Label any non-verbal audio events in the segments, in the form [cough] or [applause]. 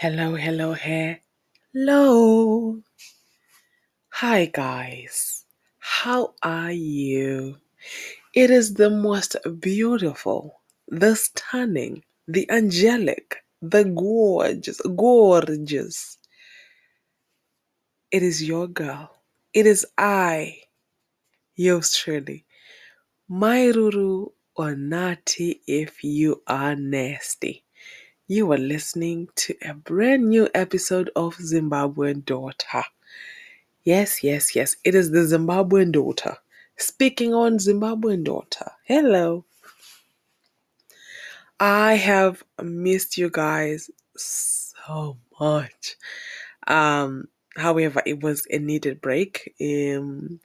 Hello, hello, hello. Hi, guys. How are you? It is the most beautiful, the stunning, the angelic, the gorgeous, gorgeous. It is your girl. It is I, yours truly, Mai Ruru or Nati if you are nasty. You are listening to a brand new episode of Zimbabwean Daughter. Yes, yes, yes. It is the Zimbabwean Daughter. Speaking on Zimbabwean Daughter. Hello. I have missed you guys so much. Um, however, it was a needed break. Um,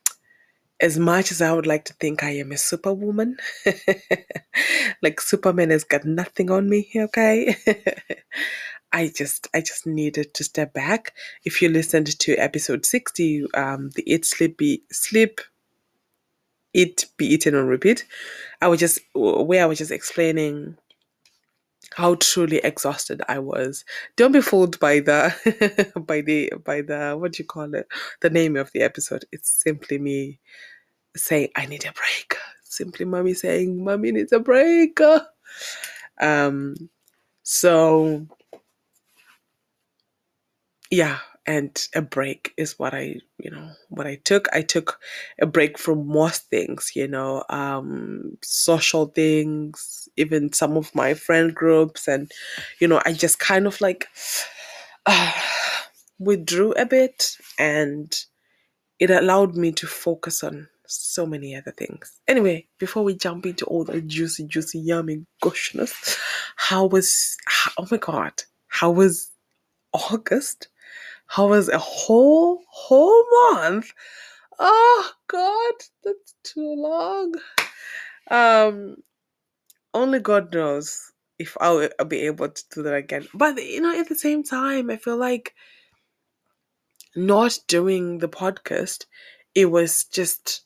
as much as I would like to think I am a superwoman, [laughs] like Superman has got nothing on me, okay? [laughs] I just I just needed to step back. If you listened to episode 60, um, the eat sleep be sleep eat be eaten on repeat, I was just where I was just explaining how truly exhausted I was. Don't be fooled by the [laughs] by the by the what do you call it? The name of the episode. It's simply me saying I need a break. Simply mommy saying mommy needs a break. Um so yeah, and a break is what I, you know, what I took. I took a break from most things, you know, um, social things, even some of my friend groups, and you know, I just kind of like uh, [sighs] withdrew a bit, and it allowed me to focus on so many other things. Anyway, before we jump into all the juicy, juicy, yummy gushness, how was? How, oh my god, how was August? How was a whole whole month? Oh God, that's too long. Um, only God knows if I'll, I'll be able to do that again. But you know, at the same time, I feel like not doing the podcast, it was just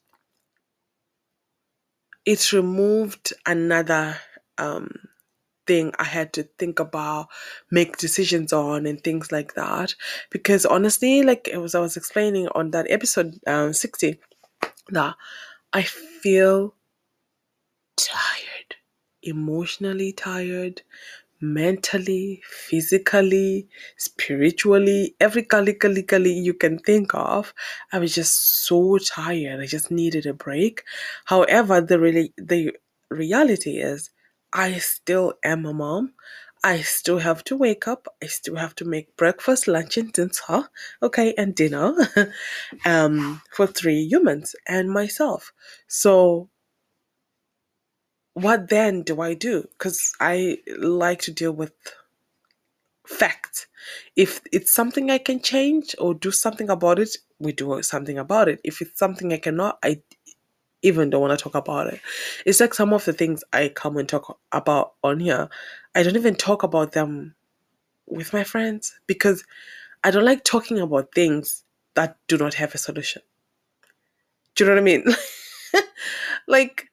it removed another um thing I had to think about, make decisions on, and things like that. Because honestly, like it was, I was explaining on that episode um, 60, that I feel tired, emotionally tired, mentally, physically, spiritually, every calically you can think of. I was just so tired. I just needed a break. However, the really the reality is I still am a mom. I still have to wake up. I still have to make breakfast, lunch, and dinner. Okay, and dinner [laughs] um, for three humans and myself. So, what then do I do? Because I like to deal with facts. If it's something I can change or do something about it, we do something about it. If it's something I cannot, I even don't want to talk about it. It's like some of the things I come and talk about on here, I don't even talk about them with my friends because I don't like talking about things that do not have a solution. Do you know what I mean? [laughs] like,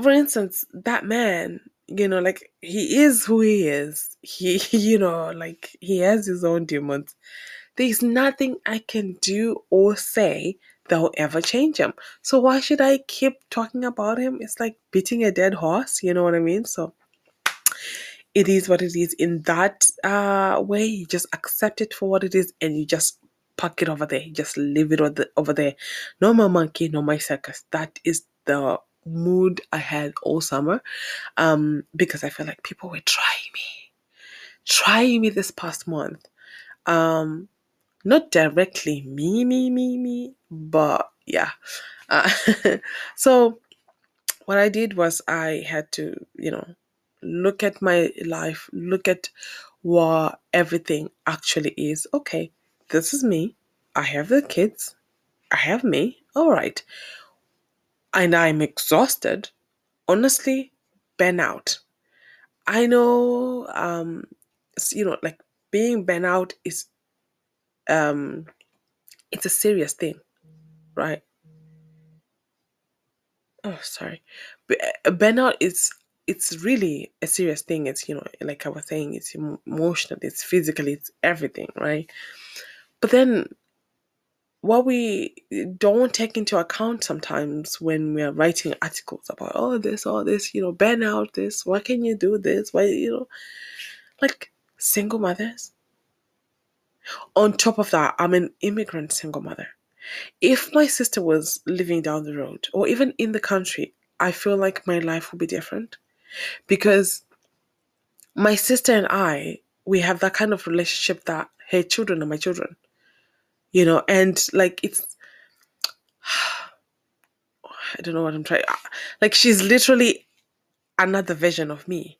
for instance, that man, you know, like he is who he is. [laughs] He, you know, like he has his own demons. There's nothing I can do or say that will ever change him. So why should I keep talking about him? It's like beating a dead horse, you know what I mean? So it is what it is in that uh, way. You just accept it for what it is and you just park it over there. You just leave it over there. No more monkey, no more circus. That is the mood I had all summer um, because I felt like people were trying me, trying me this past month. Um, not directly me, me, me, me, but yeah. Uh, [laughs] so what I did was I had to, you know, look at my life, look at what everything actually is. Okay, this is me. I have the kids. I have me. All right. And I'm exhausted. Honestly, burnout. I know, um, you know, like being burnout is um, it's a serious thing, right? Oh, sorry. Burnout is it's really a serious thing. It's you know, like I was saying, it's emotional, it's physically, it's everything, right? But then what we don't take into account sometimes when we are writing articles about all oh, this, all this, you know, ban out this, why can you do this? Why you know like single mothers. On top of that, I'm an immigrant single mother. If my sister was living down the road or even in the country, I feel like my life would be different because my sister and I, we have that kind of relationship that her children are my children, you know, and like it's, [sighs] I don't know what I'm trying, like she's literally another version of me.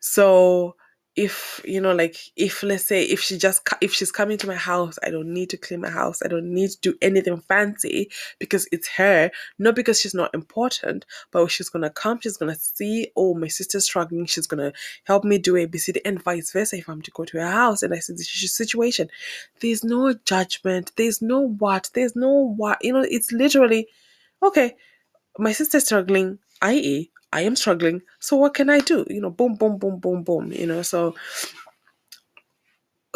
So if you know like if let's say if she just if she's coming to my house i don't need to clean my house. I don't need to do anything fancy because it's her. Not because she's not important but she's gonna come she's gonna see oh my sister's struggling. She's gonna help me do abcd and vice versa if i'm to go to her house and i see the situation. There's no judgment. There's no what. There's no what you know it's literally okay my sister's struggling i.e I am struggling. So what can I do? You know, boom, boom, boom, boom, boom. You know, so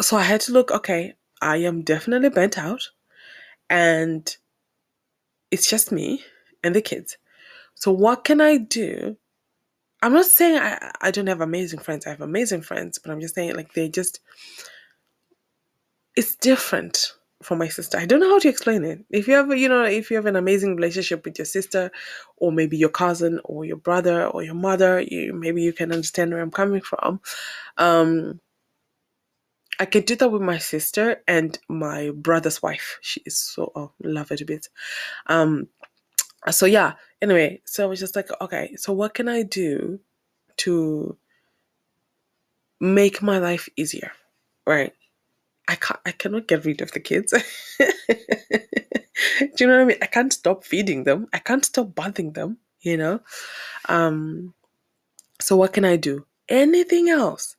so I had to look. Okay, I am definitely bent out, and it's just me and the kids. So what can I do? I'm not saying I, I don't have amazing friends. I have amazing friends, but I'm just saying like they just it's different for my sister. I don't know how to explain it. If you have, you know, if you have an amazing relationship with your sister, or maybe your cousin, or your brother, or your mother, you maybe you can understand where I'm coming from. Um, I can do that with my sister and my brother's wife. She is so oh, love it a bit. Um, so yeah. Anyway, so I was just like, okay, so what can I do to make my life easier, right? I can't I cannot get rid of the kids. [laughs] Do you know what I mean? I can't stop feeding them. I can't stop bathing them, you know? Um so what can I do? Anything else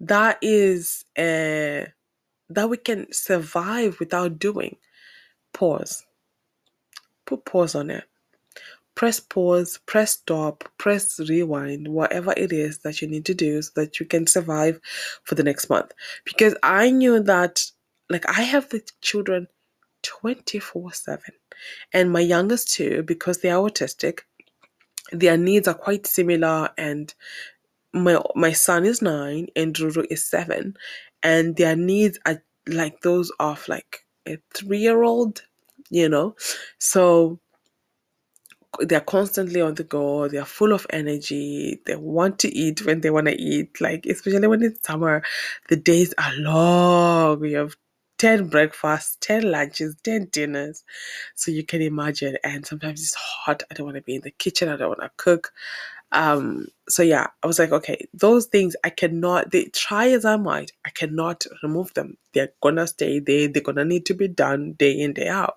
that is uh that we can survive without doing. Pause. Put pause on it press pause, press stop, press rewind, whatever it is that you need to do so that you can survive for the next month. Because I knew that, like, I have the children 24 7. And my youngest two, because they are autistic, their needs are quite similar. And my my son is nine and Ruru is seven, and their needs are like those of like a three year old, you know. So they're constantly on the go they're full of energy they want to eat when they want to eat like especially when it's summer the days are long. We have 10 breakfasts 10 lunches 10 dinners. So you can imagine and sometimes it's hot i don't want to be in the kitchen i don't want to cook um, so yeah, I was like, okay, those things I cannot they try as I might, I cannot remove them. They're gonna stay there, they're gonna need to be done day in, day out.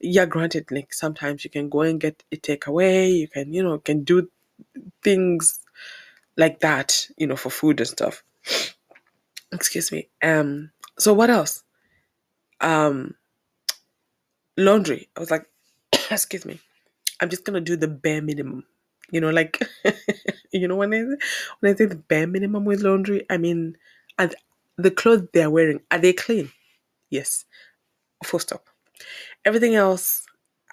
Yeah, granted, like sometimes you can go and get a takeaway, you can, you know, can do things like that, you know, for food and stuff. [sniffs] Excuse me. Um, so what else? Um laundry. I was like, [coughs] excuse me. I'm just gonna do the bare minimum you know, like [laughs] you know when I when I say the bare minimum with laundry, I mean, and the clothes they're wearing are they clean? Yes, full stop. Everything else,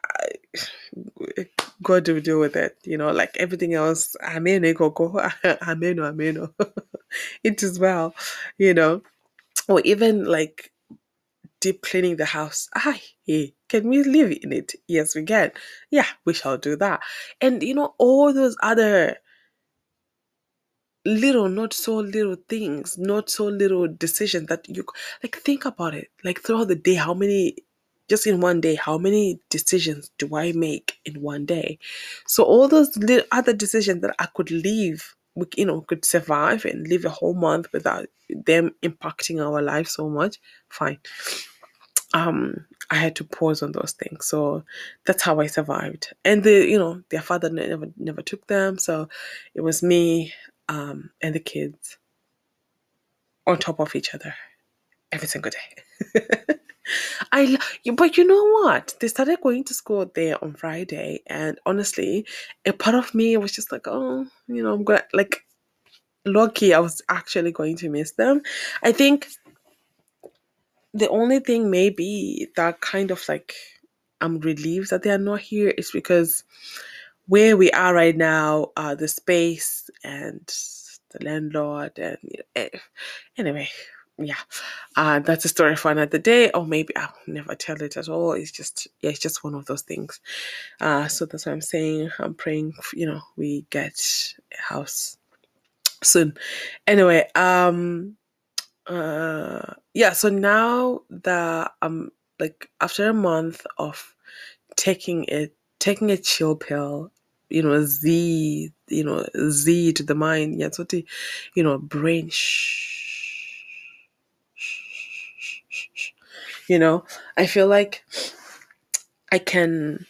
I, [sighs] God will deal with it. You know, like everything else, amen, eh, go go, [laughs] amen, oh, amen. Oh. [laughs] It is well, you know, or even like deep cleaning the house. Hey, can we live in it? Yes, we can. Yeah, we shall do that. And you know, all those other little, not so little things, not so little decisions that you like think about it. Like throughout the day, how many just in one day, how many decisions do I make in one day? So all those little other decisions that I could leave we you know could survive and live a whole month without them impacting our life so much fine um I had to pause on those things. So that's how I survived. And the you know, their father never never took them. So it was me um and the kids on top of each other every single day. [laughs] I, but you know what? They started going to school there on Friday, and honestly, a part of me was just like, oh, you know, I'm gonna like, lucky I was actually going to miss them. I think the only thing maybe that kind of like I'm relieved that they are not here is because where we are right now, uh, the space and the landlord and eh, anyway, yeah, uh, that's a story for another day, or maybe I'll never tell it at all. It's just yeah, it's just one of those things. Uh, so that's what I'm saying. I'm praying, you know, we get a house soon. Anyway, um, uh, yeah. So now that I'm like after a month of taking it, taking a chill pill you know, Z, you know, Z to the mind. Yeah, so the, you know, brain. Shh, you know, I feel like I can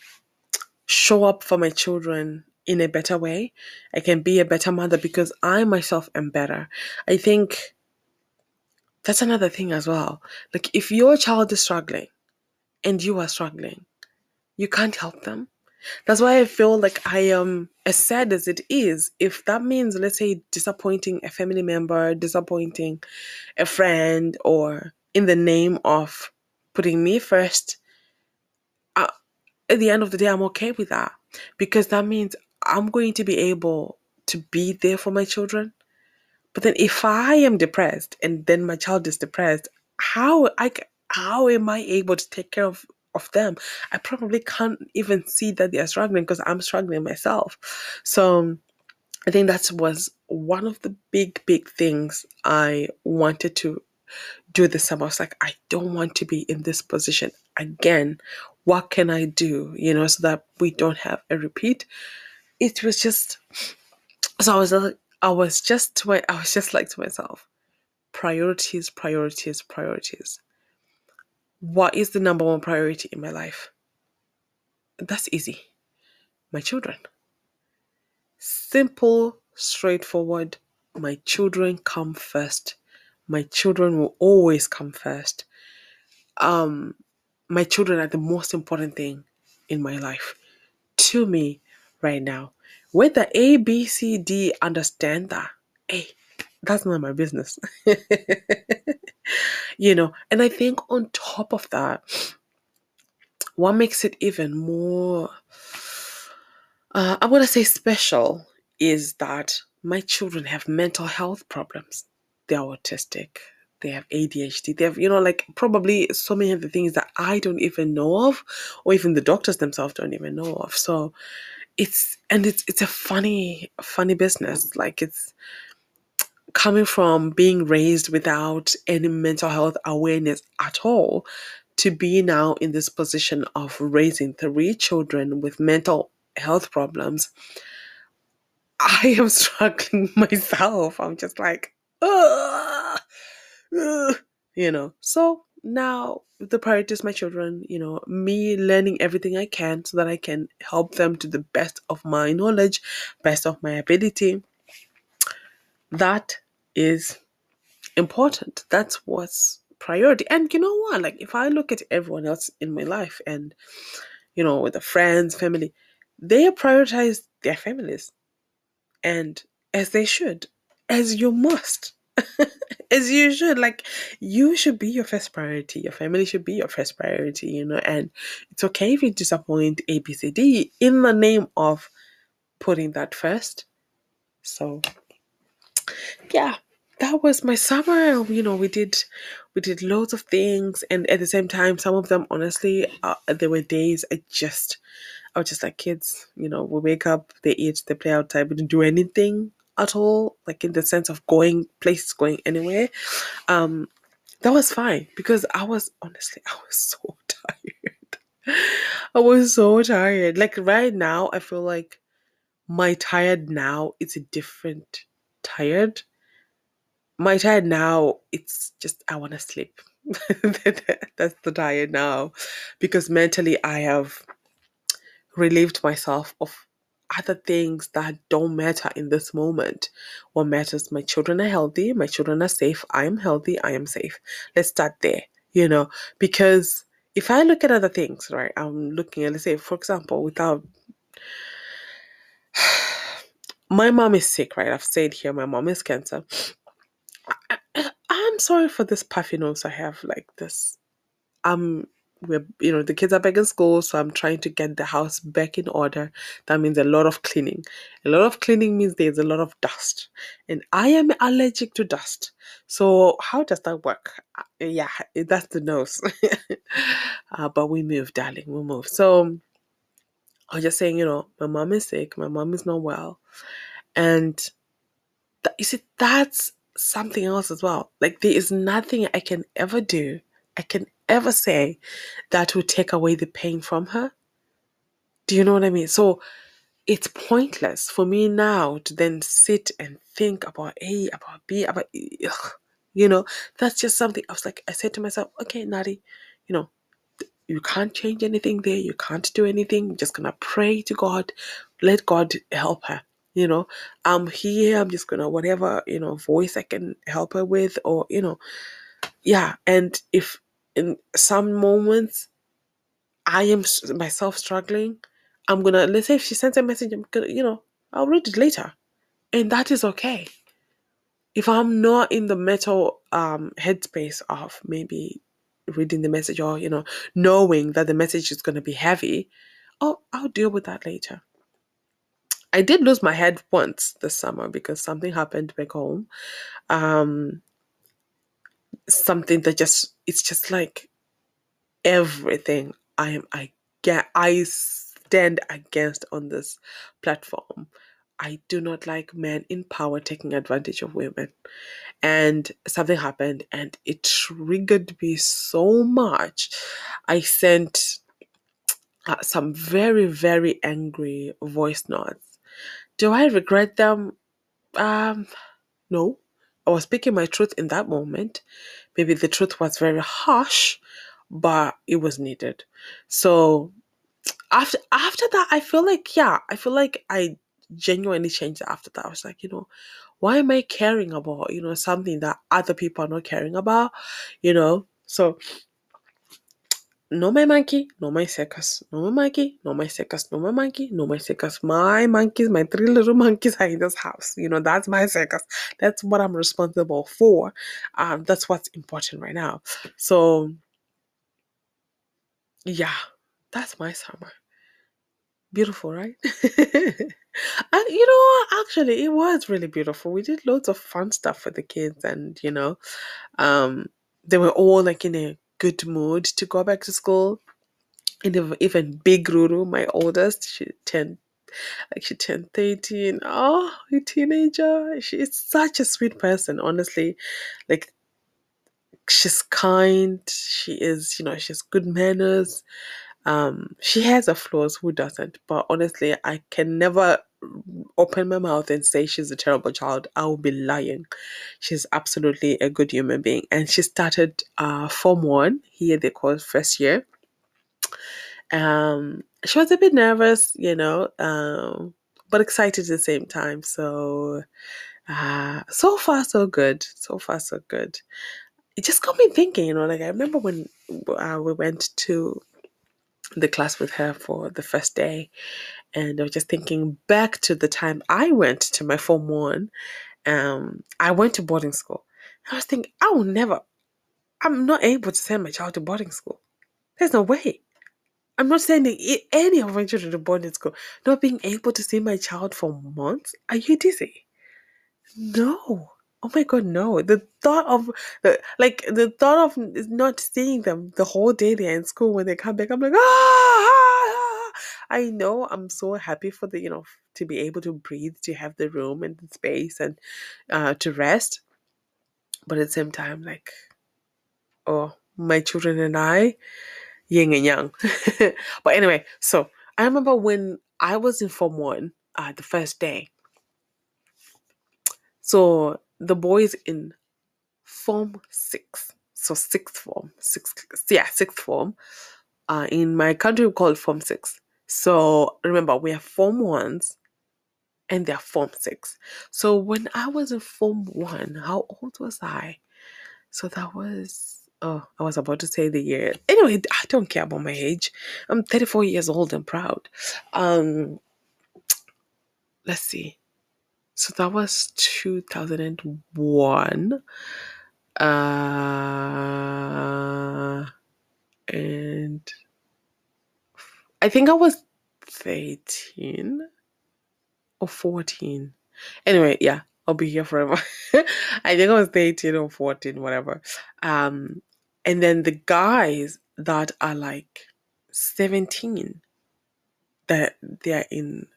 show up for my children in a better way. I can be a better mother because I myself am better. I think that's another thing as well. Like if your child is struggling and you are struggling, you can't help them. That's why I feel like I am as sad as it is. If that means, let's say, disappointing a family member, disappointing a friend, or in the name of putting me first, uh, at the end of the day, I'm okay with that because that means I'm going to be able to be there for my children. But then, if I am depressed and then my child is depressed, how I how am I able to take care of of them, I probably can't even see that they are struggling because I'm struggling myself. So I think that was one of the big, big things I wanted to do this summer. I was like, I don't want to be in this position again. What can I do, you know, so that we don't have a repeat? It was just so I was like, I was just to my, I was just like to myself, priorities, priorities, priorities what is the number one priority in my life? That's easy. My children. Simple, straightforward. My children come first. My children will always come first. Um, my children are the most important thing in my life to me right now. Whether A, B, C, D understand that, hey, that's not my business. [laughs] you know, and I think on top of that, what makes it even more, uh, I want to say special, is that my children have mental health problems. They're autistic, they have ADHD, they have, you know, like probably so many of the things that I don't even know of, or even the doctors themselves don't even know of. So it's, and it's, it's a funny, funny business. Like it's, coming from being raised without any mental health awareness at all to be now in this position of raising three children with mental health problems, I am [laughs] struggling myself. I'm just like, ugh, ugh, you know. So now the priority is my children, you know, me learning everything I can so that I can help them to the best of my knowledge, best of my ability. That is important. That's what's priority. And you know what? Like if I look at everyone else in my life and you know, with the friends, family, they prioritize their families. And as they should, as you must. As you should. Like you should be your first priority. Your family should be your first priority, you know, and it's okay if you disappoint ABCD in the name of putting that first. So yeah, that was my summer. You know, we did we did loads of things, and at the same time, some of them honestly, uh, there were days I just I was just like kids. You know, we wake up, they eat, they play outside, we didn't do anything at all, like in the sense of going places, going anywhere. Um, that was fine because I was honestly [laughs] I was so [laughs] tired. I was so tired. Like right now, I feel like my tired now is a different tired. My tired now, it's just I want to sleep. [laughs] That's the tired now, because mentally I have relieved myself of other things that don't matter in this moment. What matters, my children are healthy, my children are safe, I am healthy, I am safe. Let's start there. you know, because if I look at other things, right, I'm looking at, let's say, for example, without [sighs] my mom is sick, right? I've said here, my mom is cancer. I, am sorry for this puffy nose I have, like this. I'm we're you know the kids are back in school so i'm trying to get the house back in order. That means a lot of cleaning. A lot of cleaning means there's a lot of dust. And i am allergic to dust. So how does that work? Uh, yeah that's the nose. [laughs] Uh, but we move darling we move. So i was just saying you know my mom is sick my mom is not well. And you see that's something else as well. Like there is nothing i can ever do i can ever say that would take away the pain from her. Do you know what I mean? So it's pointless for me now to then sit and think about A, about B, about ugh, you know, that's just something I was like, I said to myself, okay, Nadi, you know, you can't change anything there, you can't do anything, just gonna pray to God, let God help her. You know, I'm here, I'm just gonna whatever, you know, voice I can help her with, or you know, yeah. And if in some moments I am myself struggling, I'm gonna let's say if she sends a message, I'm gonna you know I'll read it later, and that is okay. If I'm not in the mental um, headspace of maybe reading the message or you know knowing that the message is gonna be heavy, oh I'll deal with that later. I did lose my head once this summer because something happened back home. Um, something that just it's just like everything I am I get I stand against on this platform. I do not like men in power taking advantage of women. And something happened and it triggered me so much. I sent uh, some very, very angry voice notes. Do I regret them? Um, no. I was speaking my truth in that moment. Maybe the truth was very harsh, but it was needed. So after after that, I feel like yeah, I feel like I genuinely changed after that. I was like, you know, why am I caring about you know something that other people are not caring about? You know, so no my monkey, no my circus, no my monkey, no my circus, no my monkey, no my circus. My monkeys, my three little [laughs] monkeys are in this house. You know, that's my circus. That's what I'm responsible for. Um, that's what's important right now. So yeah, that's my summer. Beautiful, right? [laughs] and you know, actually, it was really beautiful. We did loads of fun stuff for the kids, and you know, um, they were all like in a good mood to go back to school. And even Big Ruru, my oldest, she turned like she turned 13. Oh, a teenager. She's such a sweet person, honestly. Like she's kind. She is, you know, she has good manners. Um, she has her flaws, who doesn't? But honestly, I can never open my mouth and say she's a terrible child. I will be lying. She's absolutely a good human being. And she started uh, Form 1, here they call first year. Um, she was a bit nervous, you know, um, but excited at the same time. So, uh, so far, so good. So far, so good. It just got me thinking, you know, like I remember when uh, we went to the class with her for the first day. And I was just thinking back to the time I went to my Form 1. Um, I went to boarding school. I was thinking, I will never, I'm not able to send my child to boarding school. There's no way. I'm not sending any of my children to boarding school. Not being able to see my child for months. Are you dizzy? No. Oh my god, no! The thought of uh, like the thought of not seeing them the whole day they're in school when they come back, I'm like, ah, ah, ah. I know I'm so happy for the you know to be able to breathe, to have the room and the space and uh, to rest, but at the same time, like, oh, my children and I, yin and yang. [laughs] but anyway, so I remember when I was in Form One, uh, the first day. So the boys in form six. So sixth form, sixth, yeah, sixth form. Uh, in my country, we call it form six. So remember, we have form ones and they're form six. So when I was in form one, how old was I? So that was Oh, I was about to say the year. Anyway, I don't care about my age. I'm 34 years old and proud. Um, let's see. So that was 2001. Uh, and I think I was 13 or 14. Anyway, yeah, I'll be here forever. [laughs] I think I was 13 or 14, whatever. Um, and then the guys that are like 17, that they're in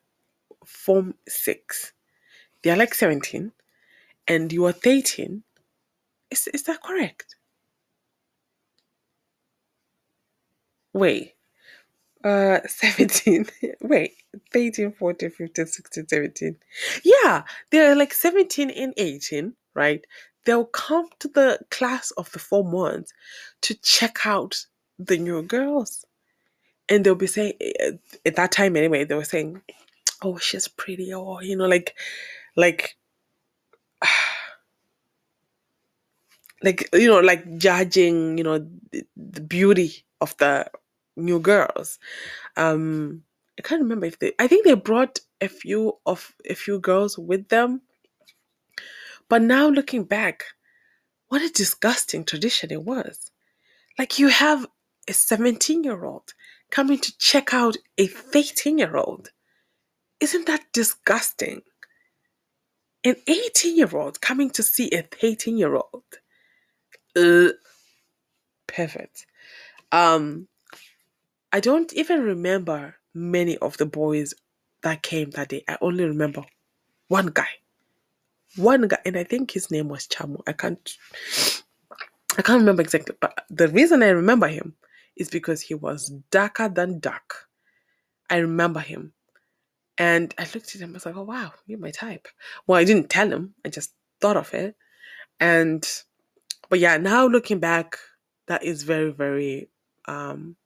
form six, they're like 17, and you are 13. Is, is that correct? Wait, uh, [laughs] 17. Wait, 13, 14, 15, 16, 17. Yeah, they're like 17 and 18, right? They'll come to the class of the form ones to check out the new girls. And they'll be saying, eh, at that time anyway, they were saying, oh, she's pretty, or, you know, like, like, [sighs] like, you know, like judging, you know, the, the beauty of the new girls. Um, I can't remember if they. I think they brought a few of a few girls with them. But now looking back, what a disgusting tradition it was. Like you have a 17 year old coming to check out a 13 year old. Isn't that disgusting? An 18 year old coming to see a 13 year old. Uh, perfect. Um, I don't even remember many of the boys that came that day. I only remember one guy. One guy, and I think his name was Chamu. I can't I can't remember exactly, but the reason I remember him is because he was darker than dark. I remember him. And I looked at him, I was like, oh wow, you're my type. Well, I didn't tell him, I just thought of it. And but yeah, now looking back, that is very, very um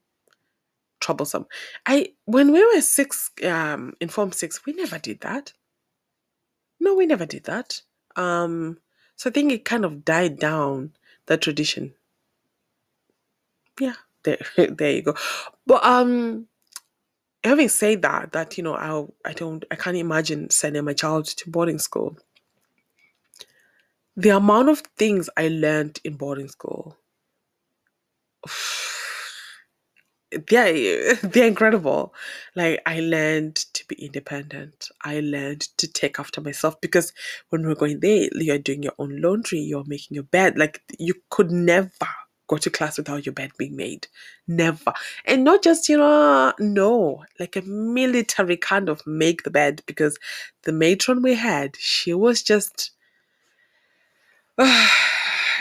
troublesome. I when we were six, um, in Form Six, we never did that. No, we never did that. Um, so I think it kind of died down the tradition. Yeah, there, [laughs] there you go. But um, having said that, that you know, I I don't, I can't imagine sending my child to boarding school. The amount of things I learned in boarding school [sighs] they're [laughs] they're incredible. Like I learned to be independent. I learned to take after myself because when we're going there, you're doing your own laundry, you're making your bed. Like you could never go to class without your bed being made. Never. And not just, you know, no, like a military kind of make the bed because the matron we had, she was just [sighs]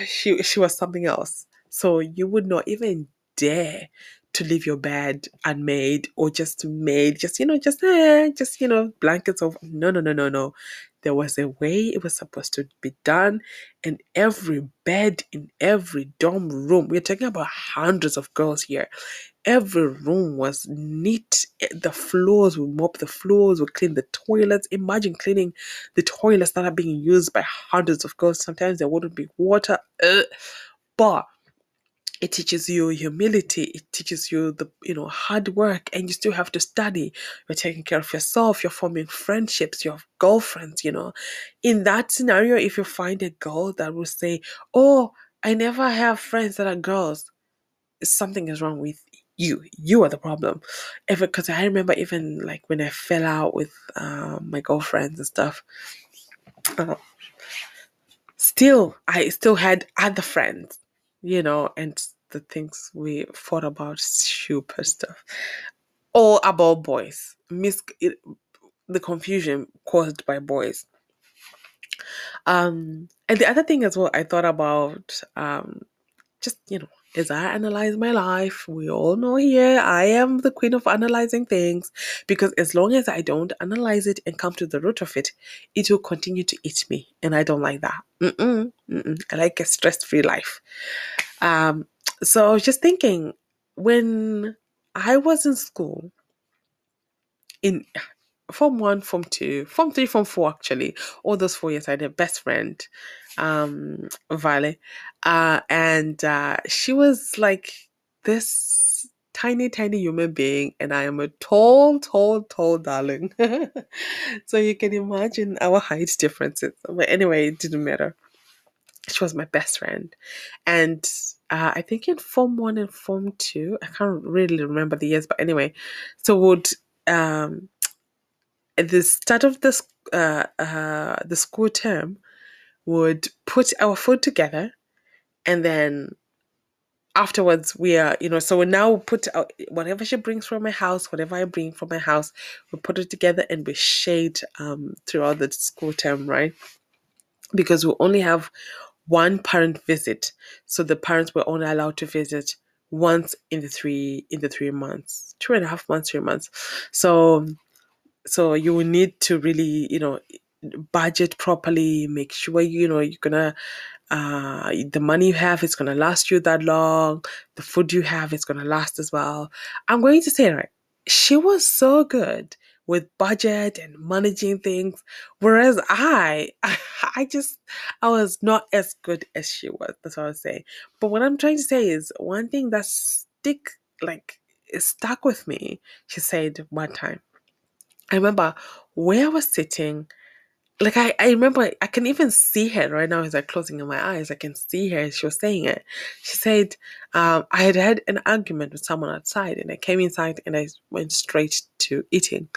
she she was something else. So you would not even dare to leave your bed unmade or just made, just, you know, just, eh, just, you know, blankets over. No, no, no, no, no. There was a way it was supposed to be done. And every bed in every dorm room, we're talking about hundreds of girls here. Every room was neat. The floors, we mop the floors, we clean the toilets. Imagine cleaning the toilets that are being used by hundreds of girls. Sometimes there wouldn't be water. Uh, but it teaches you humility it teaches you the you know hard work and you still have to study. You're taking care of yourself you're forming friendships you have girlfriends you know. In that scenario if you find a girl that will say oh i never have friends that are girls something is wrong with you. You are the problem. Ever because i remember even like when i fell out with um, my girlfriends and stuff uh, still i still had other friends you know, and the things we thought about super stuff. All about boys. Mis- it, the confusion caused by boys. Um, and the other thing as well, I thought about um, just, you know, as I analyze my life, we all know here I am the queen of analyzing things because as long as I don't analyze it and come to the root of it, it will continue to eat me. And I don't like that. Mm-mm, mm-mm. I like a stress free life. Um, so I was just thinking when I was in school, in form one, form two, form three, form four actually. All those four years I had a best friend, um, Vale. Uh, and uh, she was like this tiny, tiny human being, and I am a tall, tall, tall darling. [laughs] so you can imagine our height differences. But anyway, it didn't matter. She was my best friend. And uh, I think in Form 1 and Form 2, I can't really remember the years, but anyway, so would um, at the start of this uh, uh, the school term would put our food together and then afterwards we are you know so we now put out whatever she brings from my house whatever i bring from my house we put it together and we shade um throughout the school term right? Because we only have one parent visit so the parents were only allowed to visit once in the three in the three months two and a half months three months. So so you will need to really you know budget properly make sure you know you're gonna uh the money you have is gonna last you that long the food you have is gonna last as well. I'm going to say right she was so good with budget and managing things whereas i [laughs] i just i was not as good as she was that's what i was saying but what i'm trying to say is one thing that stick like stuck with me she said one time I remember where I was sitting, like I, I remember I can even see her right now as I'm closing my eyes. I can see her. She was saying it. She said, um, I had had an argument with someone outside and I came inside and I went straight to eating.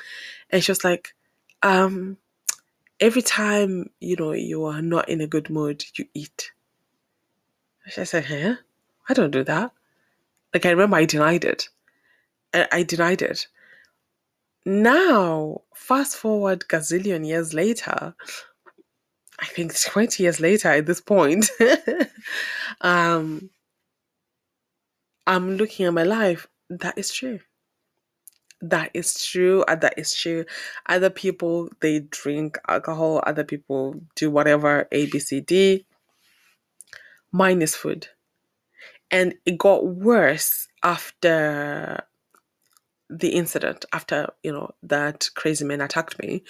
And she was like, um, every time, you know, you are not in a good mood, you eat. I said, huh? I don't do that. Like I remember I denied it. I, I denied it. Now, fast forward gazillion years later, I think 20 years later at this point, [laughs] um, I'm looking at my life. That is true. That is true. That is true. Other people, they drink alcohol. Other people do whatever, A, B, C, D. Mine is food. And it got worse after the incident after you know that crazy man attacked me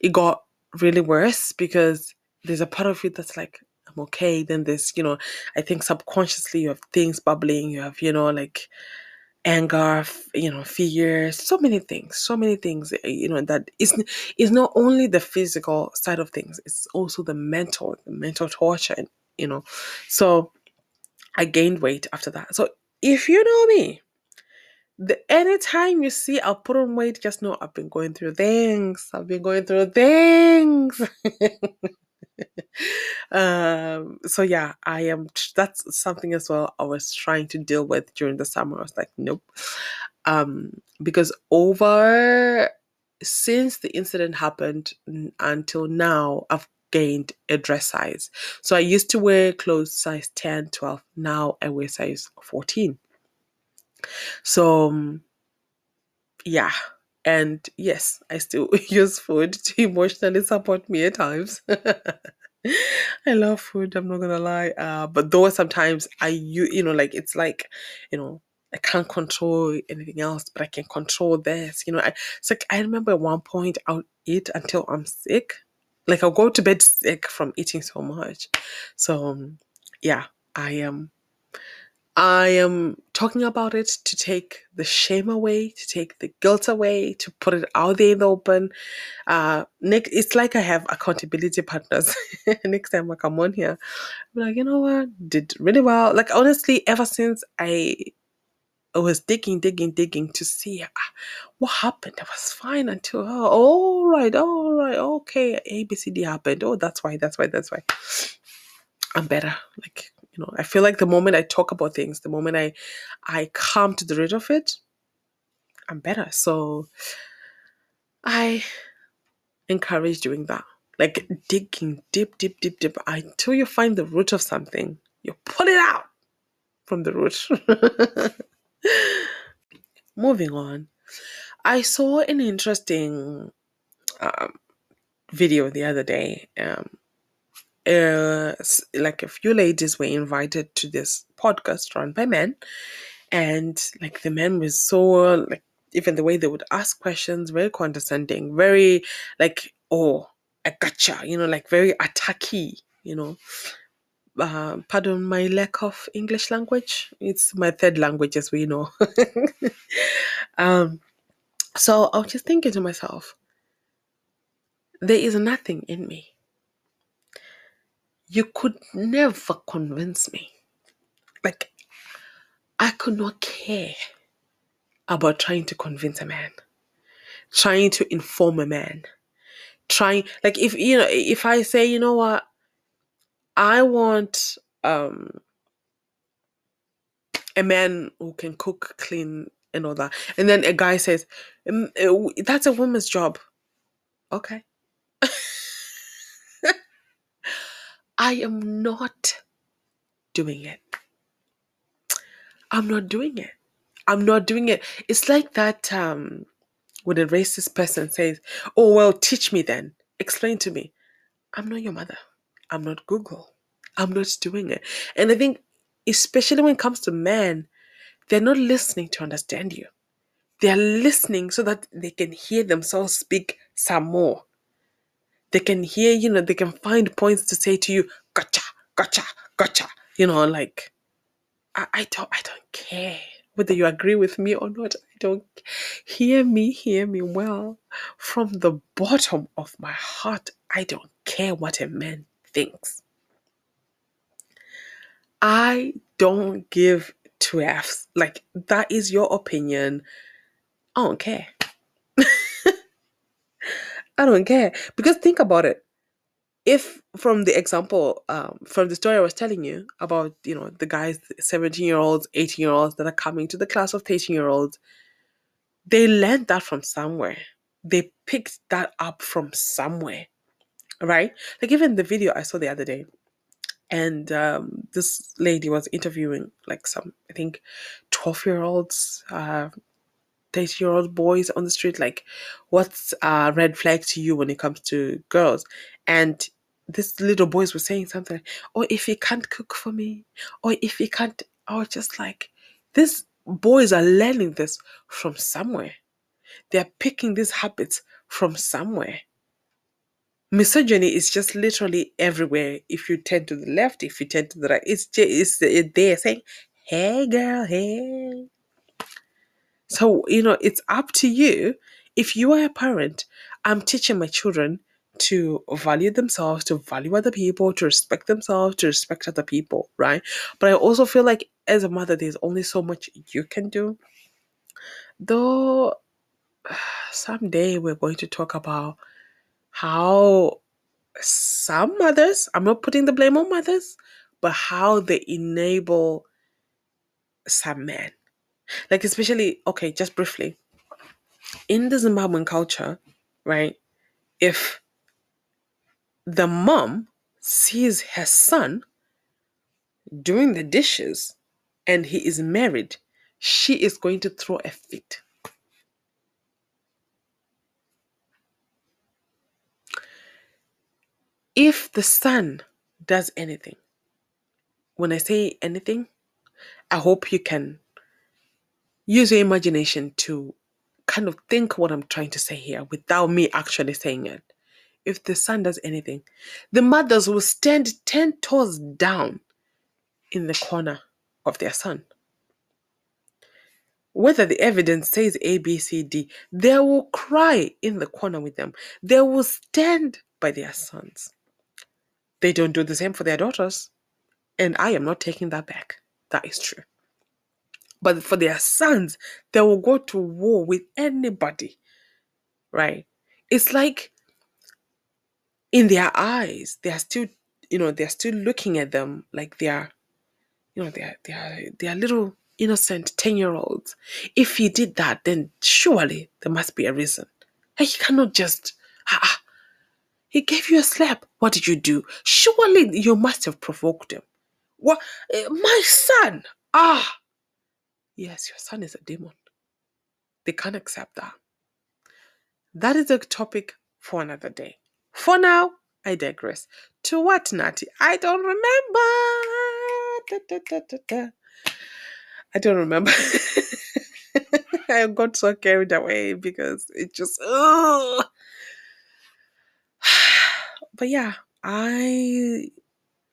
it got really worse because there's a part of it that's like i'm okay then there's you know i think subconsciously you have things bubbling you have you know like anger you know fear so many things so many things eh, you know that is is not only the physical side of things it's also the mental the mental torture and you know. So i gained weight after that. So if you know me the anytime you see I'll put on weight, just know I've been going through things. I've been going through things. [laughs] um so yeah, I am that's something as well I was trying to deal with during the summer. I was like, nope. Um because over since the incident happened until now, I've gained a dress size. So I used to wear clothes size 10, 12. Now I wear size 14. So, um, yeah. And yes, I still [laughs] use food to emotionally support me at times. [laughs] I love food, I'm not gonna lie. Uh, but though sometimes I, you, you know, like it's like, you know, I can't control anything else, but I can control this. You know, I, it's like I remember at one point I'll eat until I'm sick. Like I'll go to bed sick from eating so much. So, um, yeah, I am. I am talking about it to take the shame away, to take the guilt away, to put it out there in the open. Uh, Nick, it's like I have accountability [laughs] partners. Next time I come on here, I'm like, you know what, did really well. Like honestly, ever since I I was digging, digging, digging to see ah, what happened. I was fine until oh, all right, all right, okay, A B C D happened. Oh, that's why, that's why, that's why. I'm better. Like you know, I feel like the moment I talk about things, the moment I I come to the root of it, I'm better. So I encourage doing that. Like digging deep, deep, deep, deep until you find the root of something. You pull it out from the root. [laughs] Moving on, I saw an interesting um, video the other day. Um, uh, like a few ladies were invited to this podcast run by men, and like the men was so like even the way they would ask questions, very condescending, very like, oh, I gotcha, you know, like very attacky, you know. Uh, pardon my lack of English language. It's my third language, as we know. [laughs] um, so I was just thinking to myself, there is nothing in me. You could never convince me. Like, I could not care about trying to convince a man, trying to inform a man, trying, like, if, you know, if I say, you know what, I want um a man who can cook, clean, and all that. And then a guy says, "Mm, uh, "That's a woman's job." Okay. [laughs] I am not doing it. I'm not doing it. I'm not doing it. It's like that um when a racist person says, "Oh well, teach me then. Explain to me." I'm not your mother. I'm not Google. I'm not doing it. And I think, especially when it comes to men, they're not listening to understand you. They're listening so that they can hear themselves speak some more. They can hear, you know, they can find points to say to you, gotcha, gotcha, gotcha. You know, like I, I don't I don't care whether you agree with me or not. I don't hear me, hear me well. From the bottom of my heart, I don't care what a man thinks. I don't give two F's. Like, that is your opinion. I don't care. I don't care. Because think about it. If from the example, um, from the story I was telling you about, you know, the guys, 17 year olds, 18 year olds that are coming to the class of 13 year olds, they learned that from somewhere. They picked that up from somewhere, right? Like even the video I saw the other day, and um, this lady was interviewing like some, I think, 12 year olds, uh, 30 year old boys on the street like what's a red flag to you when it comes to girls? And these little boys were saying something like, or if he can't cook for me or if he can't was just like these boys are learning this from somewhere. They're picking these habits from somewhere. Misogyny is just literally everywhere. If you turn to the left if you turn to the right it's just it's there saying hey girl hey so, you know, it's up to you. If you are a parent, I'm teaching my children to value themselves, to value other people, to respect themselves, to respect other people, right? But I also feel like as a mother, there's only so much you can do. Though [sighs] someday we're going to talk about how some mothers, I'm not putting the blame on mothers, but how they enable some men like, especially, okay, just briefly, in the Zimbabwean culture, right, if the mom sees her son doing the dishes and he is married, she is going to throw a fit. If the son does anything, when I say anything, I hope you can use your imagination to kind of think what I'm trying to say here without me actually saying it. If the son does anything, the mothers will stand 10 toes down in the corner of their son. Whether the evidence says A, B, C, D, they will cry in the corner with them. They will stand by their sons. They don't do the same for their daughters. And I am not taking that back. That is true. But for their sons, they will go to war with anybody. Right? It's like in their eyes, they are still, you know, they're still looking at them like they are, you know, they are they are they are little innocent 10 year olds. If he did that, then surely there must be a reason. He cannot just ah, he gave you a slap. What did you do? Surely you must have provoked him. What my son? Ah Yes, your son is a demon. They can't accept that. That is a topic for another day. For now, I digress. To what, Natty? I don't remember. Da, da, da, I don't remember. [laughs] I got so carried away because it just ugh. [sighs] but yeah, I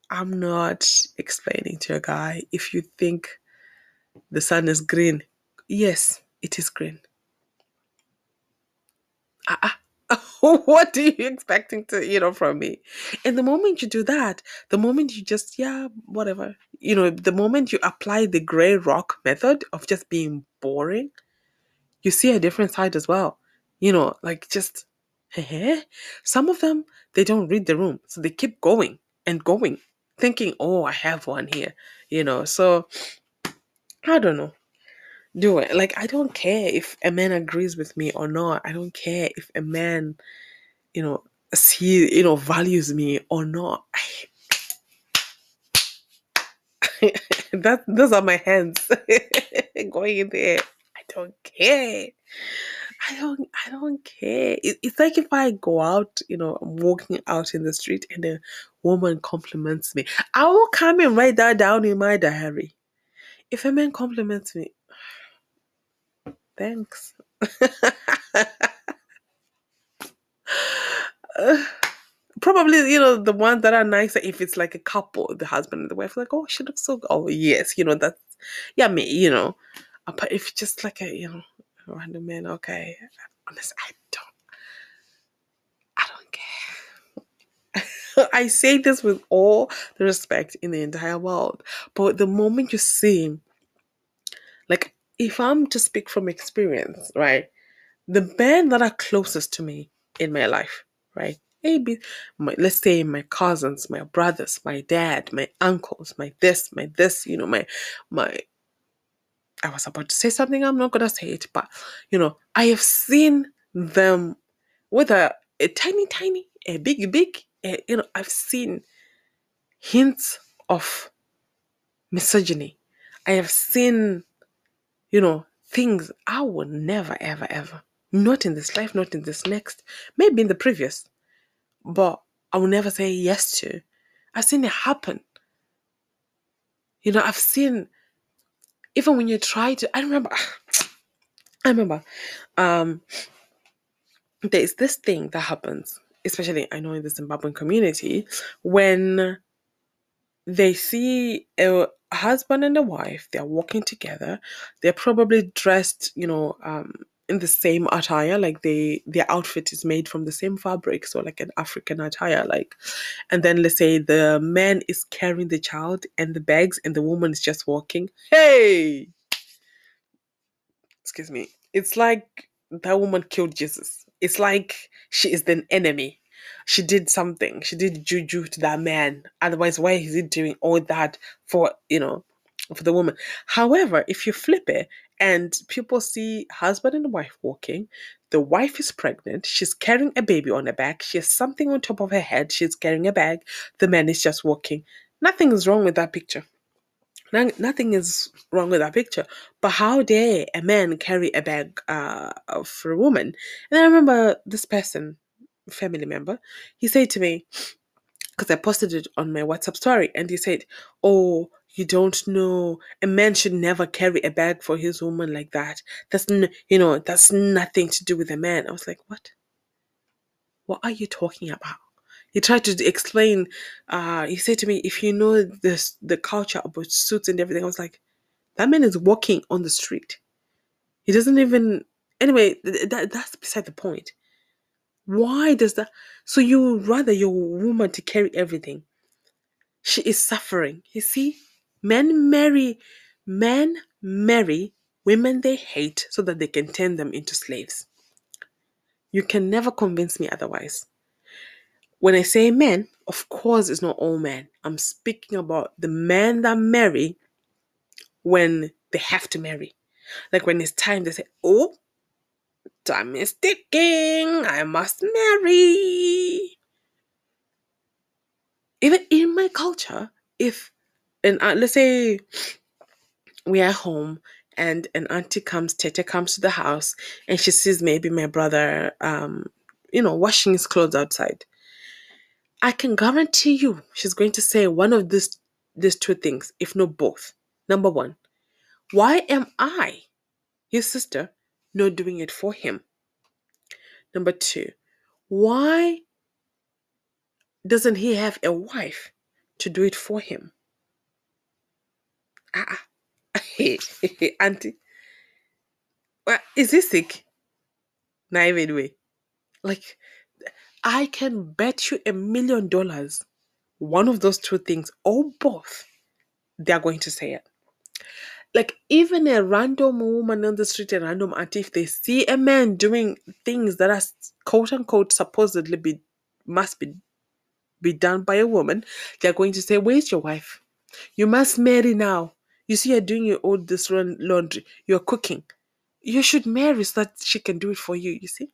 I'm not explaining to a guy if you think the sun is green. Yes, it is green. Uh-uh. [laughs] what are you expecting to you know from me and the moment you do that the moment you just yeah whatever you know the moment you apply the gray rock method of just being boring you see a different side as well you know like just hey some of them they don't read the room so they keep going and going thinking oh i have one here you know so i don't know do it. Like I don't care if a man agrees with me or not. I don't care if a man, you know, see you know values me or not. [laughs] that those are my hands [laughs] going in there. I don't care. I don't I don't care. It, it's like if I go out, you know, I'm walking out in the street and a woman compliments me. I will come and write that down in my diary. If a man compliments me, Thanks. [laughs] probably you know the ones that are nicer if it's like a couple the husband and the wife like oh she looks so oh yes you know that's yeah me you know uh, but if just like a you know random man okay honestly i don't care [laughs] i say this with all the respect in the entire world but the moment you see like if I'm to speak from experience, right, the men that are closest to me in my life, right, maybe my, let's say my cousins, my brothers, my dad, my uncles, my this, my this, you know, my my. I was about to say something. I'm not gonna say it, but you know, I have seen them with a, a tiny, tiny, a big, big. A, you know, I've seen hints of misogyny. I have seen you know, things I would never, ever, ever, not in this life, not in this next, maybe in the previous, but I will never say yes to. I've seen it happen. You know, I've seen, even when you try to, I remember, [sighs] I remember, um, there's this thing that happens, especially I know in the Zimbabwean community, when they see a husband and a wife they're walking together they're probably dressed you know um, in the same attire like they their outfit is made from the same fabric so like an african attire like and then let's say the man is carrying the child and the bags and the woman is just walking. Hey! Excuse me. It's like that woman killed jesus. It's like she is the enemy she did something. She did juju to that man. Otherwise, why is he doing all that for, you know, for the woman? However, if you flip it and people see husband and wife walking, the wife is pregnant, she's carrying a baby on her back, she has something on top of her head, she's carrying a bag, the man is just walking. Nothing is wrong with that picture. Nothing is wrong with that picture. But how dare a man carry a bag uh, for a woman? And I remember this person, family member, he said to me, because I posted it on my WhatsApp story, and he said, Oh, you don't know. A man should never carry a bag for his woman like that. That's, n- you know, that's nothing to do with a man. I was like, What? What are you talking about? He tried to explain. Uh, he said to me, If you know this, the culture about suits and everything, I was like, That man is walking on the street. He doesn't even. Anyway, th- that, that's beside the point. Why does that? So you rather your woman to carry everything. She is suffering. You see, men marry, men marry women they hate so that they can turn them into slaves. You can never convince me otherwise. When I say men, of course, it's not all men. I'm speaking about the men that marry when they have to marry. Like when it's time, they say, Oh, time is ticking. I must marry. Even in my culture, if uh, let's say we are home and an auntie comes, Tete comes to the house and she sees maybe my brother, um, you know, washing his clothes outside. I can guarantee you she's going to say one of these these two things, if not both. Number one, why am I, his sister, not doing it for him? Number two, why doesn't he have a wife to do it for him? Ah, [laughs] auntie, well, is he sick? Naive way. Like, I can bet you a million dollars one of those two things or both, they're going to say it. Like, even a random woman on the street, a random auntie, if they see a man doing things that are quote unquote supposedly be must be be done by a woman, they're going to say, Where's your wife? You must marry now. You see, you're doing your all this laundry, you're cooking. You should marry so that she can do it for you, you see?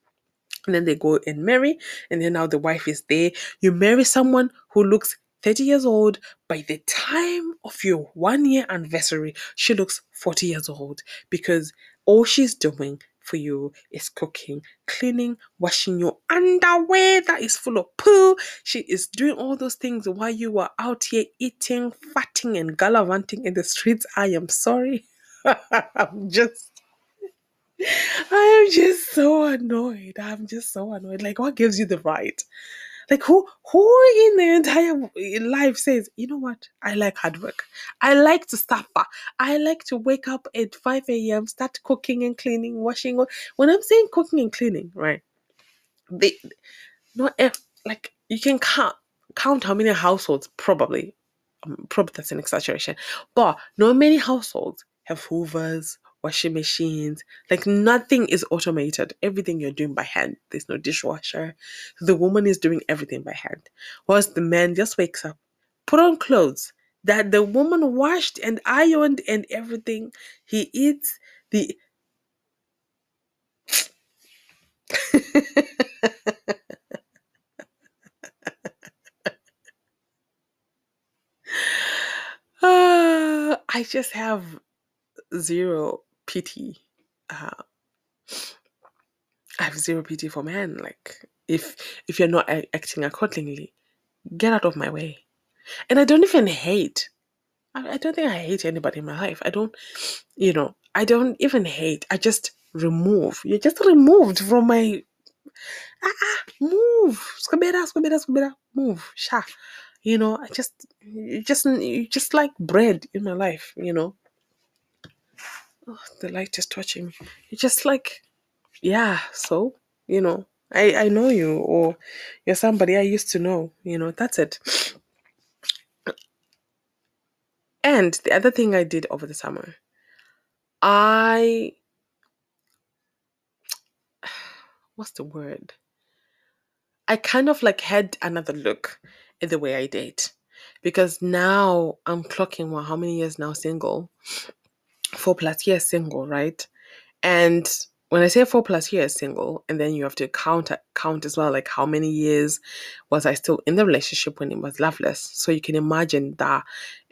And then they go and marry, and then now the wife is there. You marry someone who looks 30 years old. By the time of your one year anniversary, she looks 40 years old because all she's doing for you is cooking, cleaning, washing your underwear that is full of poo. She is doing all those things while you are out here eating, fatting, and gallivanting in the streets. I am sorry. [laughs] I'm just. I am just so annoyed. I'm just so annoyed. Like, what gives you the right? Like, who who in the entire life says, you know what? I like hard work. I like to suffer. I like to wake up at 5 a.m., start cooking and cleaning, washing. When I'm saying cooking and cleaning, right? They not if like you can count count how many households probably um, probably that's an exaggeration, but not many households have hoovers, washing machines. Like nothing is automated. Everything you're doing by hand. There's no dishwasher. The woman is doing everything by hand. Whilst the man just wakes up, put on clothes that the woman washed and ironed and everything. He eats the [laughs] [sighs] I just have zero pity. Uh, I have zero pity for men. Like if if you're not acting accordingly, get out of my way. And I don't even hate. I, I don't think I hate anybody in my life. I don't, you know, I don't even hate. I just remove. You're just removed from my. Ah, ah move. Squabera, squabera, squabera. Move. Sha. You know, I just, you just, you just like bread in my life. You know, oh, the light is touching me. You're just like, yeah, so, you know, I, I know you, or you're somebody I used to know, you know, that's it. And the other thing I did over the summer, I, [sighs] what's the word? I kind of like had another look at the way I date because now I'm clocking, well, how many years now single? Four plus years single, right? And when I say four plus years single, and then you have to count count as well, like how many years was I still in the relationship when it was loveless? So you can imagine that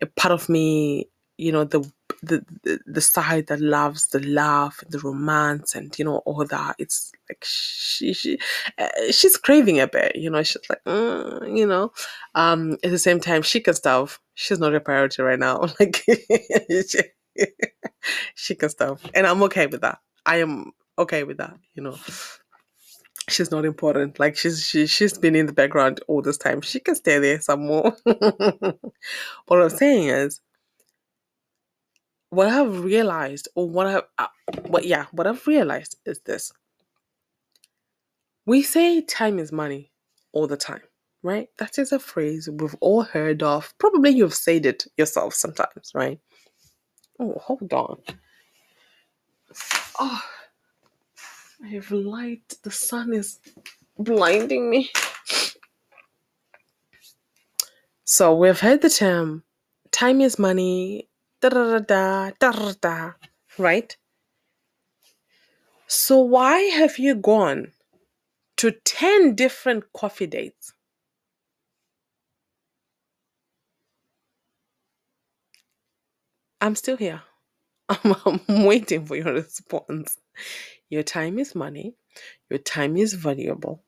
a part of me, you know, the the the, side that loves the love, the romance, and you know all that. It's like she she uh, she's craving a bit, you know. She's like, mm, you know. Um, at the same time, she can stuff. She's not a priority right now. [laughs] Like. [laughs] [laughs] she can stuff. And I'm okay with that. I am okay with that, you know. She's not important. Like she's she she's been in the background all this time. She can stay there some more. [laughs] what I'm saying is what I've realized, or what I, uh, what yeah, what I've realized is this: we say time is money all the time, right? That is a phrase we've all heard of. Probably you've said it yourself sometimes, right? Oh, hold on. Oh, I have light. The sun is blinding me. So we've heard the term time is money, da da da da da da, right? So why have you gone to 10 different coffee dates? I'm still here. [laughs] I'm, I'm waiting for your response. Your time is money, your time is valuable,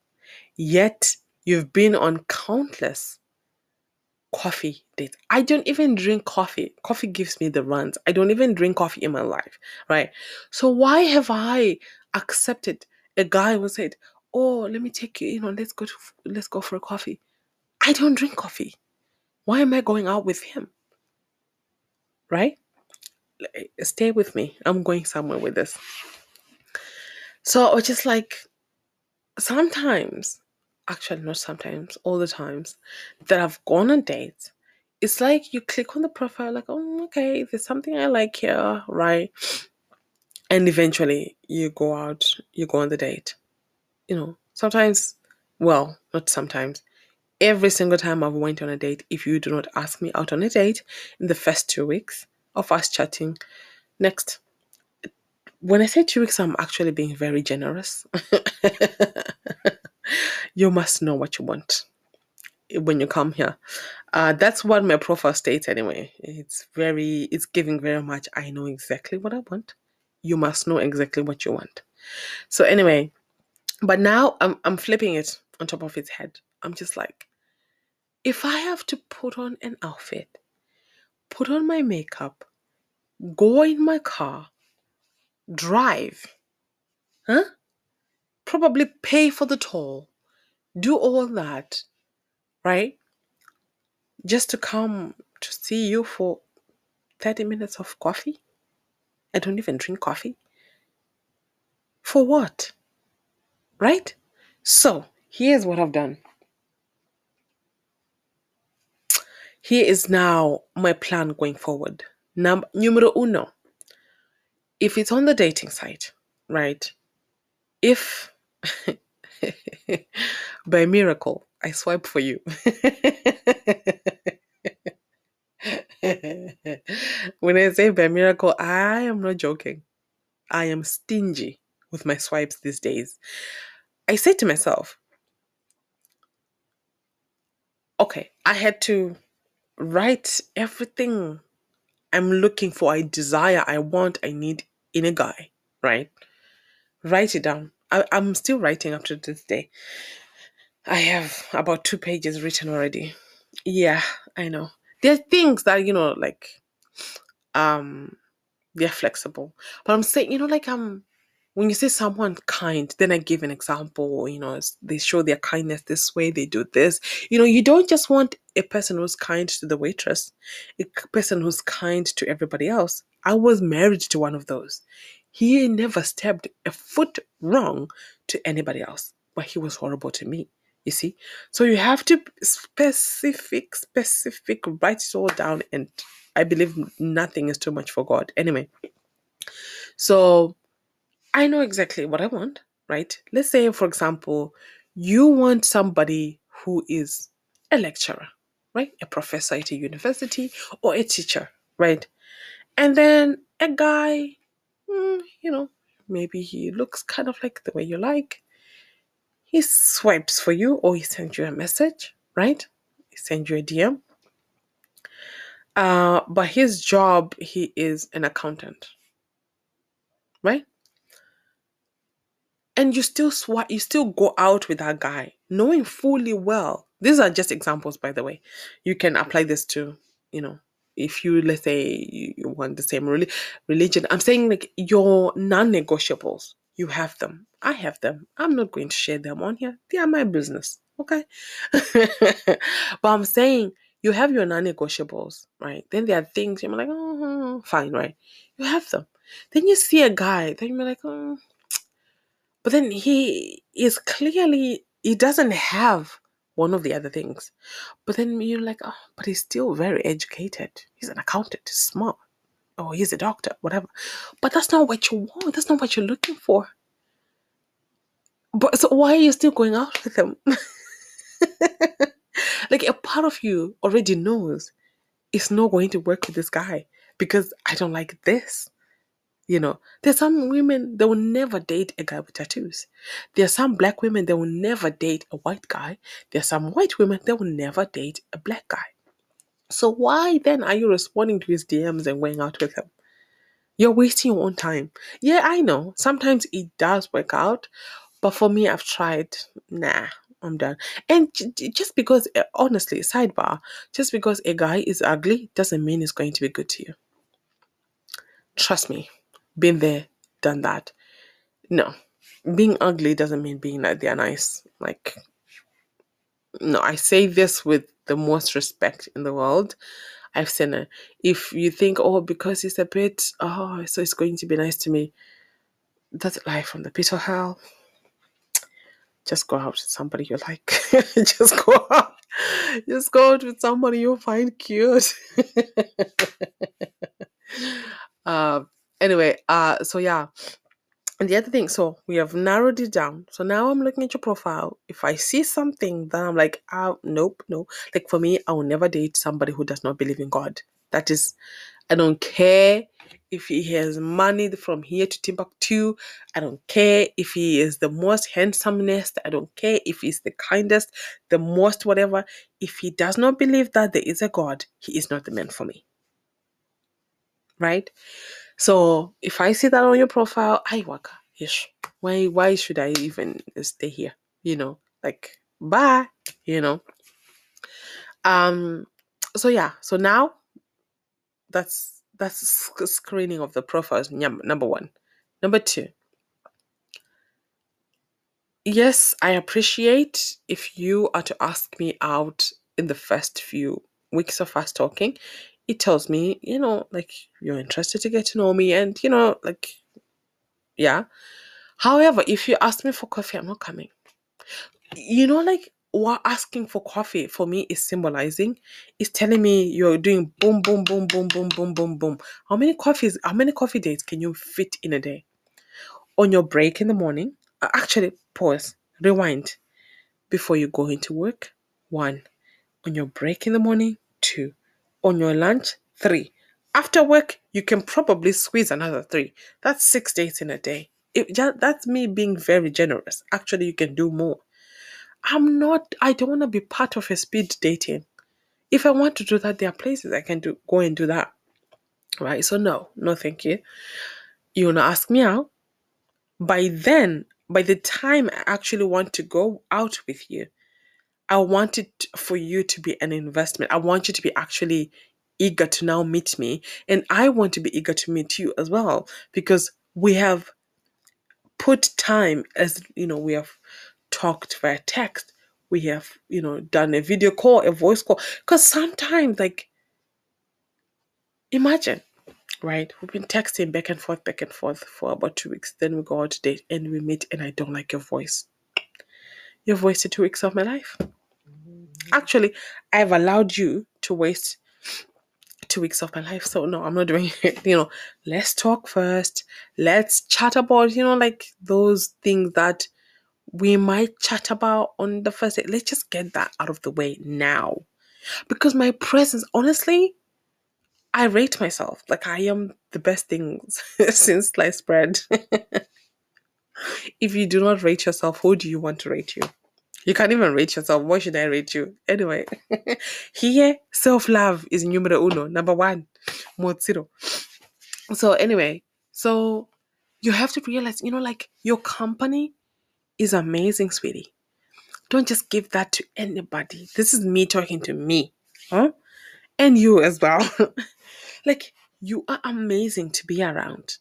yet you've been on countless coffee dates. I don't even drink coffee. Coffee gives me the runs. I don't even drink coffee in my life, right? So why have I accepted a guy who said, "Oh, let me take you, you know, let's go to, let's go for a coffee." I don't drink coffee. Why am I going out with him? Right? Stay with me. I'm going somewhere with this. So I was just like, sometimes, actually, not sometimes, all the times that I've gone on dates, it's like you click on the profile, like, oh, okay, there's something I like here, right? And eventually you go out, you go on the date. You know, sometimes, well, not sometimes, every single time I've went on a date, if you do not ask me out on a date in the first two weeks of us chatting, next. When I say two weeks, I'm actually being very generous. [laughs] you must know what you want when you come here. Uh, that's what my profile states anyway. It's very, it's giving very much. I know exactly what I want. You must know exactly what you want. So anyway, but now I'm I'm flipping it on top of its head. I'm just like, if I have to put on an outfit, put on my makeup, go in my car, drive, huh? Probably pay for the toll, do all that, right? Just to come to see you for 30 minutes of coffee? I don't even drink coffee. For what? Right? So, here's what I've done. Here is now my plan going forward. Number numero uno. If it's on the dating site, right? If [laughs] by miracle I swipe for you. [laughs] when I say by miracle, I am not joking. I am stingy with my swipes these days. I say to myself, okay, I had to write everything I'm looking for, I desire, I want, I need in a guy, right? Write it down. I, I'm still writing up to this day. I have about two pages written already. Yeah, I know. There are things that, you know, like um they're flexible. But I'm saying, you know, like um when you say someone kind, then I give an example, you know, they show their kindness this way, they do this. You know, you don't just want a person who's kind to the waitress, a person who's kind to everybody else. I was married to one of those. He never stepped a foot wrong to anybody else, but he was horrible to me. You see? So you have to specific, specific, write it all down. And I believe nothing is too much for God. Anyway, so I know exactly what I want, right? Let's say, for example, you want somebody who is a lecturer, right? A professor at a university or a teacher, right? And then a guy, mm, you know, maybe he looks kind of like the way you like. He swipes for you or he sends you a message, right? He sends you a DM. Uh, but his job, he is an accountant, right? And you still swipe you still go out with that guy knowing fully well these are just examples by the way. You can apply this to you know if you let's say you, want the same reli- religion. I'm saying like your non-negotiables you have them. I have them. I'm not going to share them on here. They are my business okay? [laughs] But i'm saying you have your non-negotiables right? Then there are things you're like oh fine right? You have them. Then you see a guy then you're like oh but then he is clearly he doesn't have one of the other things. But then you're like, oh, but he's still very educated. He's an accountant, he's smart. Oh, he's a doctor, whatever. But that's not what you want. That's not what you're looking for. But so why are you still going out with him? [laughs] like a part of you already knows it's not going to work with this guy because I don't like this. You know, there's some women that will never date a guy with tattoos. There are some black women that will never date a white guy. There are some white women that will never date a black guy. So why then are you responding to his DMs and going out with him? You're wasting your own time. Yeah, I know. Sometimes it does work out, but for me, I've tried. Nah, I'm done. And just because, eh, honestly, sidebar, just because a guy is ugly doesn't mean he's going to be good to you. Trust me, been there, done that. No, being ugly doesn't mean being that they're nice. Like, no, I say this with the most respect in the world. I've seen it. If you think, oh, because he's a bit, oh, so it's going to be nice to me, that's life from the pit of hell. Just go out with somebody you like. [laughs] just go out. Just go out with somebody you find cute. [laughs] uh, anyway, uh, so yeah. And the other thing, so we have narrowed it down. So now I'm looking at your profile. If I see something that I'm like, oh, nope, no. Like for me, I will never date somebody who does not believe in God. That is, I don't care if he has money from here to Timbuktu. I don't care if he is the most handsomest. I don't care if he's the kindest, the most whatever. If he does not believe that there is a God, he is not the man for me. Right? So if I see that on your profile, I waka ish. Why why should I even stay here? You know, like bye. You know. Um. So yeah. So now, that's that's screening of the profiles. Number one. Number two. Yes, I appreciate if you are to ask me out in the first few weeks of us talking it tells me, you know, like you're interested to get to know me and, you know, like, yeah. However, if you ask me for coffee, I'm not coming. You know, like what asking for coffee for me is symbolizing, is telling me you're doing boom, boom, boom, boom, boom, boom, boom, boom. How many coffees, how many coffee dates can you fit in a day? On your break in the morning, uh, actually, pause, rewind before you go into work. One. On your break in the morning, on your lunch, three. After work, you can probably squeeze another three. That's six dates in a day. It, that's me being very generous. Actually, you can do more. I'm not, I don't want to be part of a speed dating. If I want to do that, there are places I can do go and do that. Right? So no, no thank you. You wanna ask me out? By then, by the time I actually want to go out with you, I want it for you to be an investment. I want you to be actually eager to now meet me. And I want to be eager to meet you as well because we have put time as you know, we have talked via text, we have, you know, done a video call, a voice call. Because sometimes, like, imagine, right? We've been texting back and forth, back and forth for about two weeks. Then we go out to date and we meet, and I don't like your voice. You've wasted two weeks of my life. Actually, I've allowed you to waste two weeks of my life. So no, I'm not doing [laughs] it. You know, let's talk first. Let's chat about, you know, like those things that we might chat about on the first day. Let's just get that out of the way now. Because my presence, honestly, I rate myself. Like I am the best thing [laughs] since sliced bread. [laughs] if you do not rate yourself, who do you want to rate you? You can't even rate yourself. Why should I rate you? Anyway, [laughs] here, self love is numero uno, number one, mod zero. So, anyway, so you have to realize, you know, like your company is amazing, sweetie. Don't just give that to anybody. This is me talking to me, huh? And you as well. [laughs] like, you are amazing to be around.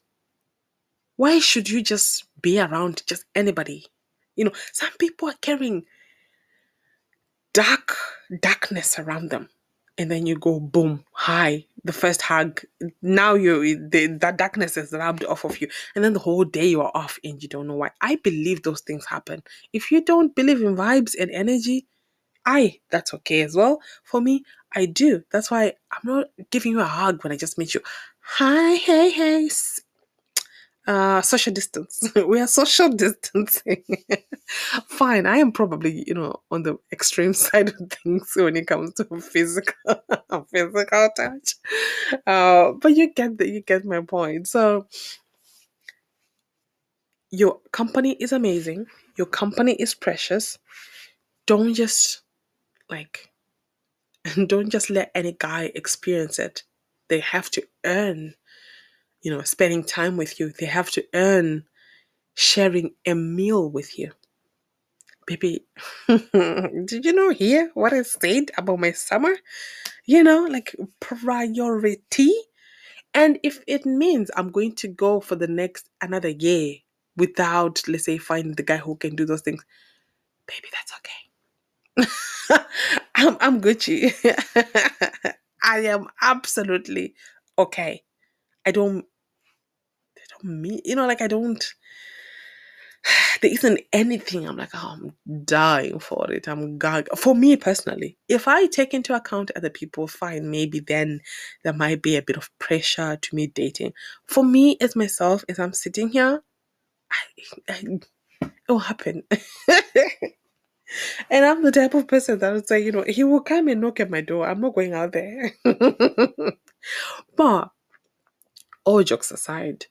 Why should you just be around just anybody? You know, some people are carrying dark darkness around them and then you go boom hi the first hug. Now you the, that darkness is rubbed off of you and then the whole day you are off and you don't know why. I believe those things happen. If you don't believe in vibes and energy i that's okay as well. For me i do. That's why i'm not giving you a hug when i just meet you. Hi hey hey uh, social distance. [laughs] we are social distancing. [laughs] Fine, I am probably, you know, on the extreme [laughs] side of things when it comes to physical physical touch. Uh, but you get the, you get my point. So your company is amazing. Your company is precious. Don't just like don't just let any guy experience it. They have to earn you know, spending time with you. They have to earn sharing a meal with you. Baby, [laughs] did you know here what I said about my summer? You know, like priority. And if it means I'm going to go for the next another year without, let's say, finding the guy who can do those things, baby, that's okay. [laughs] I'm I'm Gucci. [laughs] I am absolutely okay. I don't I you know, like I don't [sighs] there isn't anything I'm like, oh, I'm dying for it. I'm gag. For me personally, if I take into account other people, fine, maybe then there might be a bit of pressure to me dating. For me, as myself, as I'm sitting here, I, I, it will happen. [laughs] and I'm the type of person that would say, you know, he will come and knock at my door. I'm not going out there. [laughs] but all jokes aside,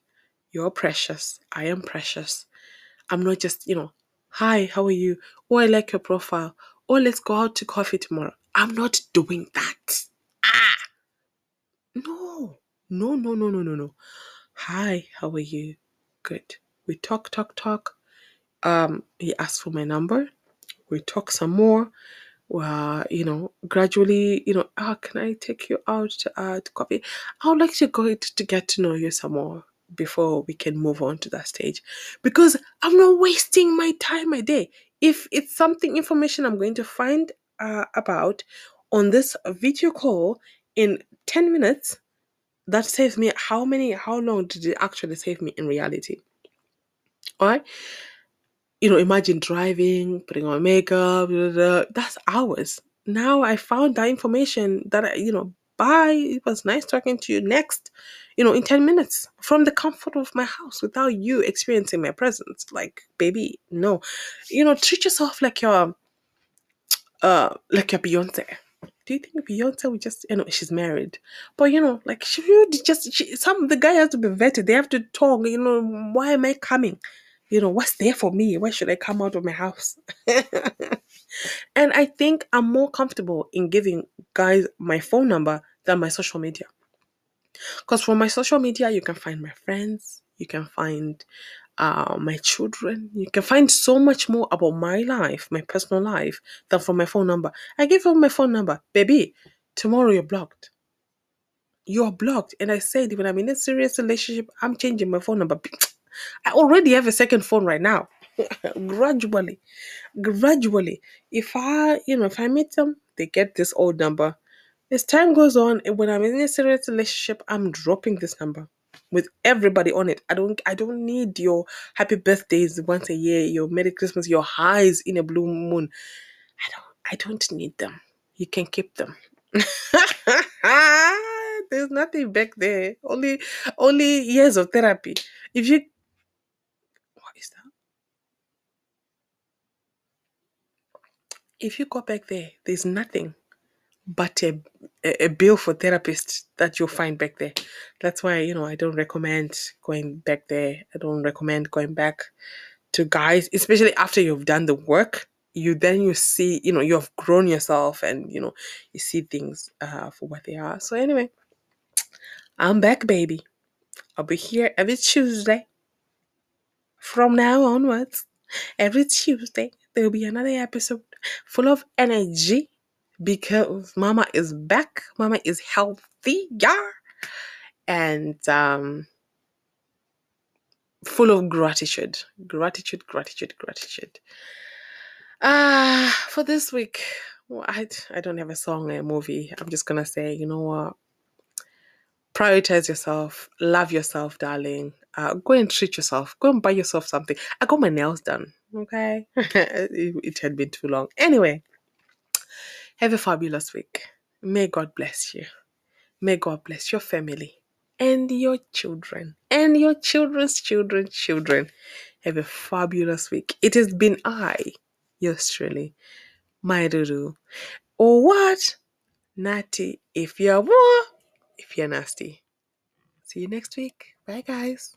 you're precious. I am precious. I'm not just, you know, hi, how are you? Oh, I like your profile. Oh, let's go out to coffee tomorrow. I'm not doing that. Ah, no, no, no, no, no, no, no. Hi, how are you? Good. We talk, talk, talk. Um, he asked for my number. We talk some more. Well, you know, gradually, you know, ah, can I take you out to, uh, to coffee? I would like to go to, to get to know you some more before we can move on to that stage because I'm not wasting my time a day. If it's something information I'm going to find uh, about on this video call in 10 minutes, that saves me how many, how long did it actually save me in reality? All right. You know, imagine driving, putting on makeup, blah, blah, blah. that's hours. Now I found that information that I, you know, bye. It was nice talking to you. Next, you know, in 10 minutes from the comfort of my house without you experiencing my presence. Like, baby, no. You know, treat yourself like you're uh like you're Beyonce. Do you think Beyonce would just you know she's married? But you know, like she would just she, some the guy has to be vetted. They have to talk, you know, why am I coming? You know, what's there for me? Why should I come out of my house? [laughs] and I think I'm more comfortable in giving guys my phone number than my social media. Because from my social media, you can find my friends, you can find uh, my children, you can find so much more about my life, my personal life, than from my phone number. I give you my phone number, baby. Tomorrow you're blocked. You're blocked. And I said, when I'm in a serious relationship, I'm changing my phone number. [laughs] I already have a second phone right now. [laughs] gradually, gradually. If I, you know, if I meet them, they get this old number. As time goes on, when I'm in a serious relationship, I'm dropping this number with everybody on it. I don't I don't need your happy birthdays once a year, your Merry Christmas, your highs in a blue moon. I don't I don't need them. You can keep them. [laughs] There's nothing back there. Only only years of therapy. If you what is that? If you go back there, there's nothing but a, a bill for therapist that you'll find back there. That's why, you know, I don't recommend going back there. I don't recommend going back to guys, especially after you've done the work. You then you see, you know, you have grown yourself and, you know, you see things uh, for what they are. So, anyway, I'm back, baby. I'll be here every Tuesday from now onwards. Every Tuesday, there will be another episode full of energy because mama is back. Mama is healthy yeah. And um full of gratitude. Gratitude gratitude gratitude. Ah uh, for this week well, I, I don't have a song or a movie. I'm just gonna say you know what? Prioritize yourself. Love yourself darling uh, go and treat yourself go and buy yourself something i got my nails done okay [laughs] it, it had been too long anyway have a fabulous week. May God bless you. May God bless your family and your children and your children's children's children. Have a fabulous week. It has been I, yours truly, Mai Ruru. Or what? Natty, if you're war, if you're nasty. See you next week. Bye, guys.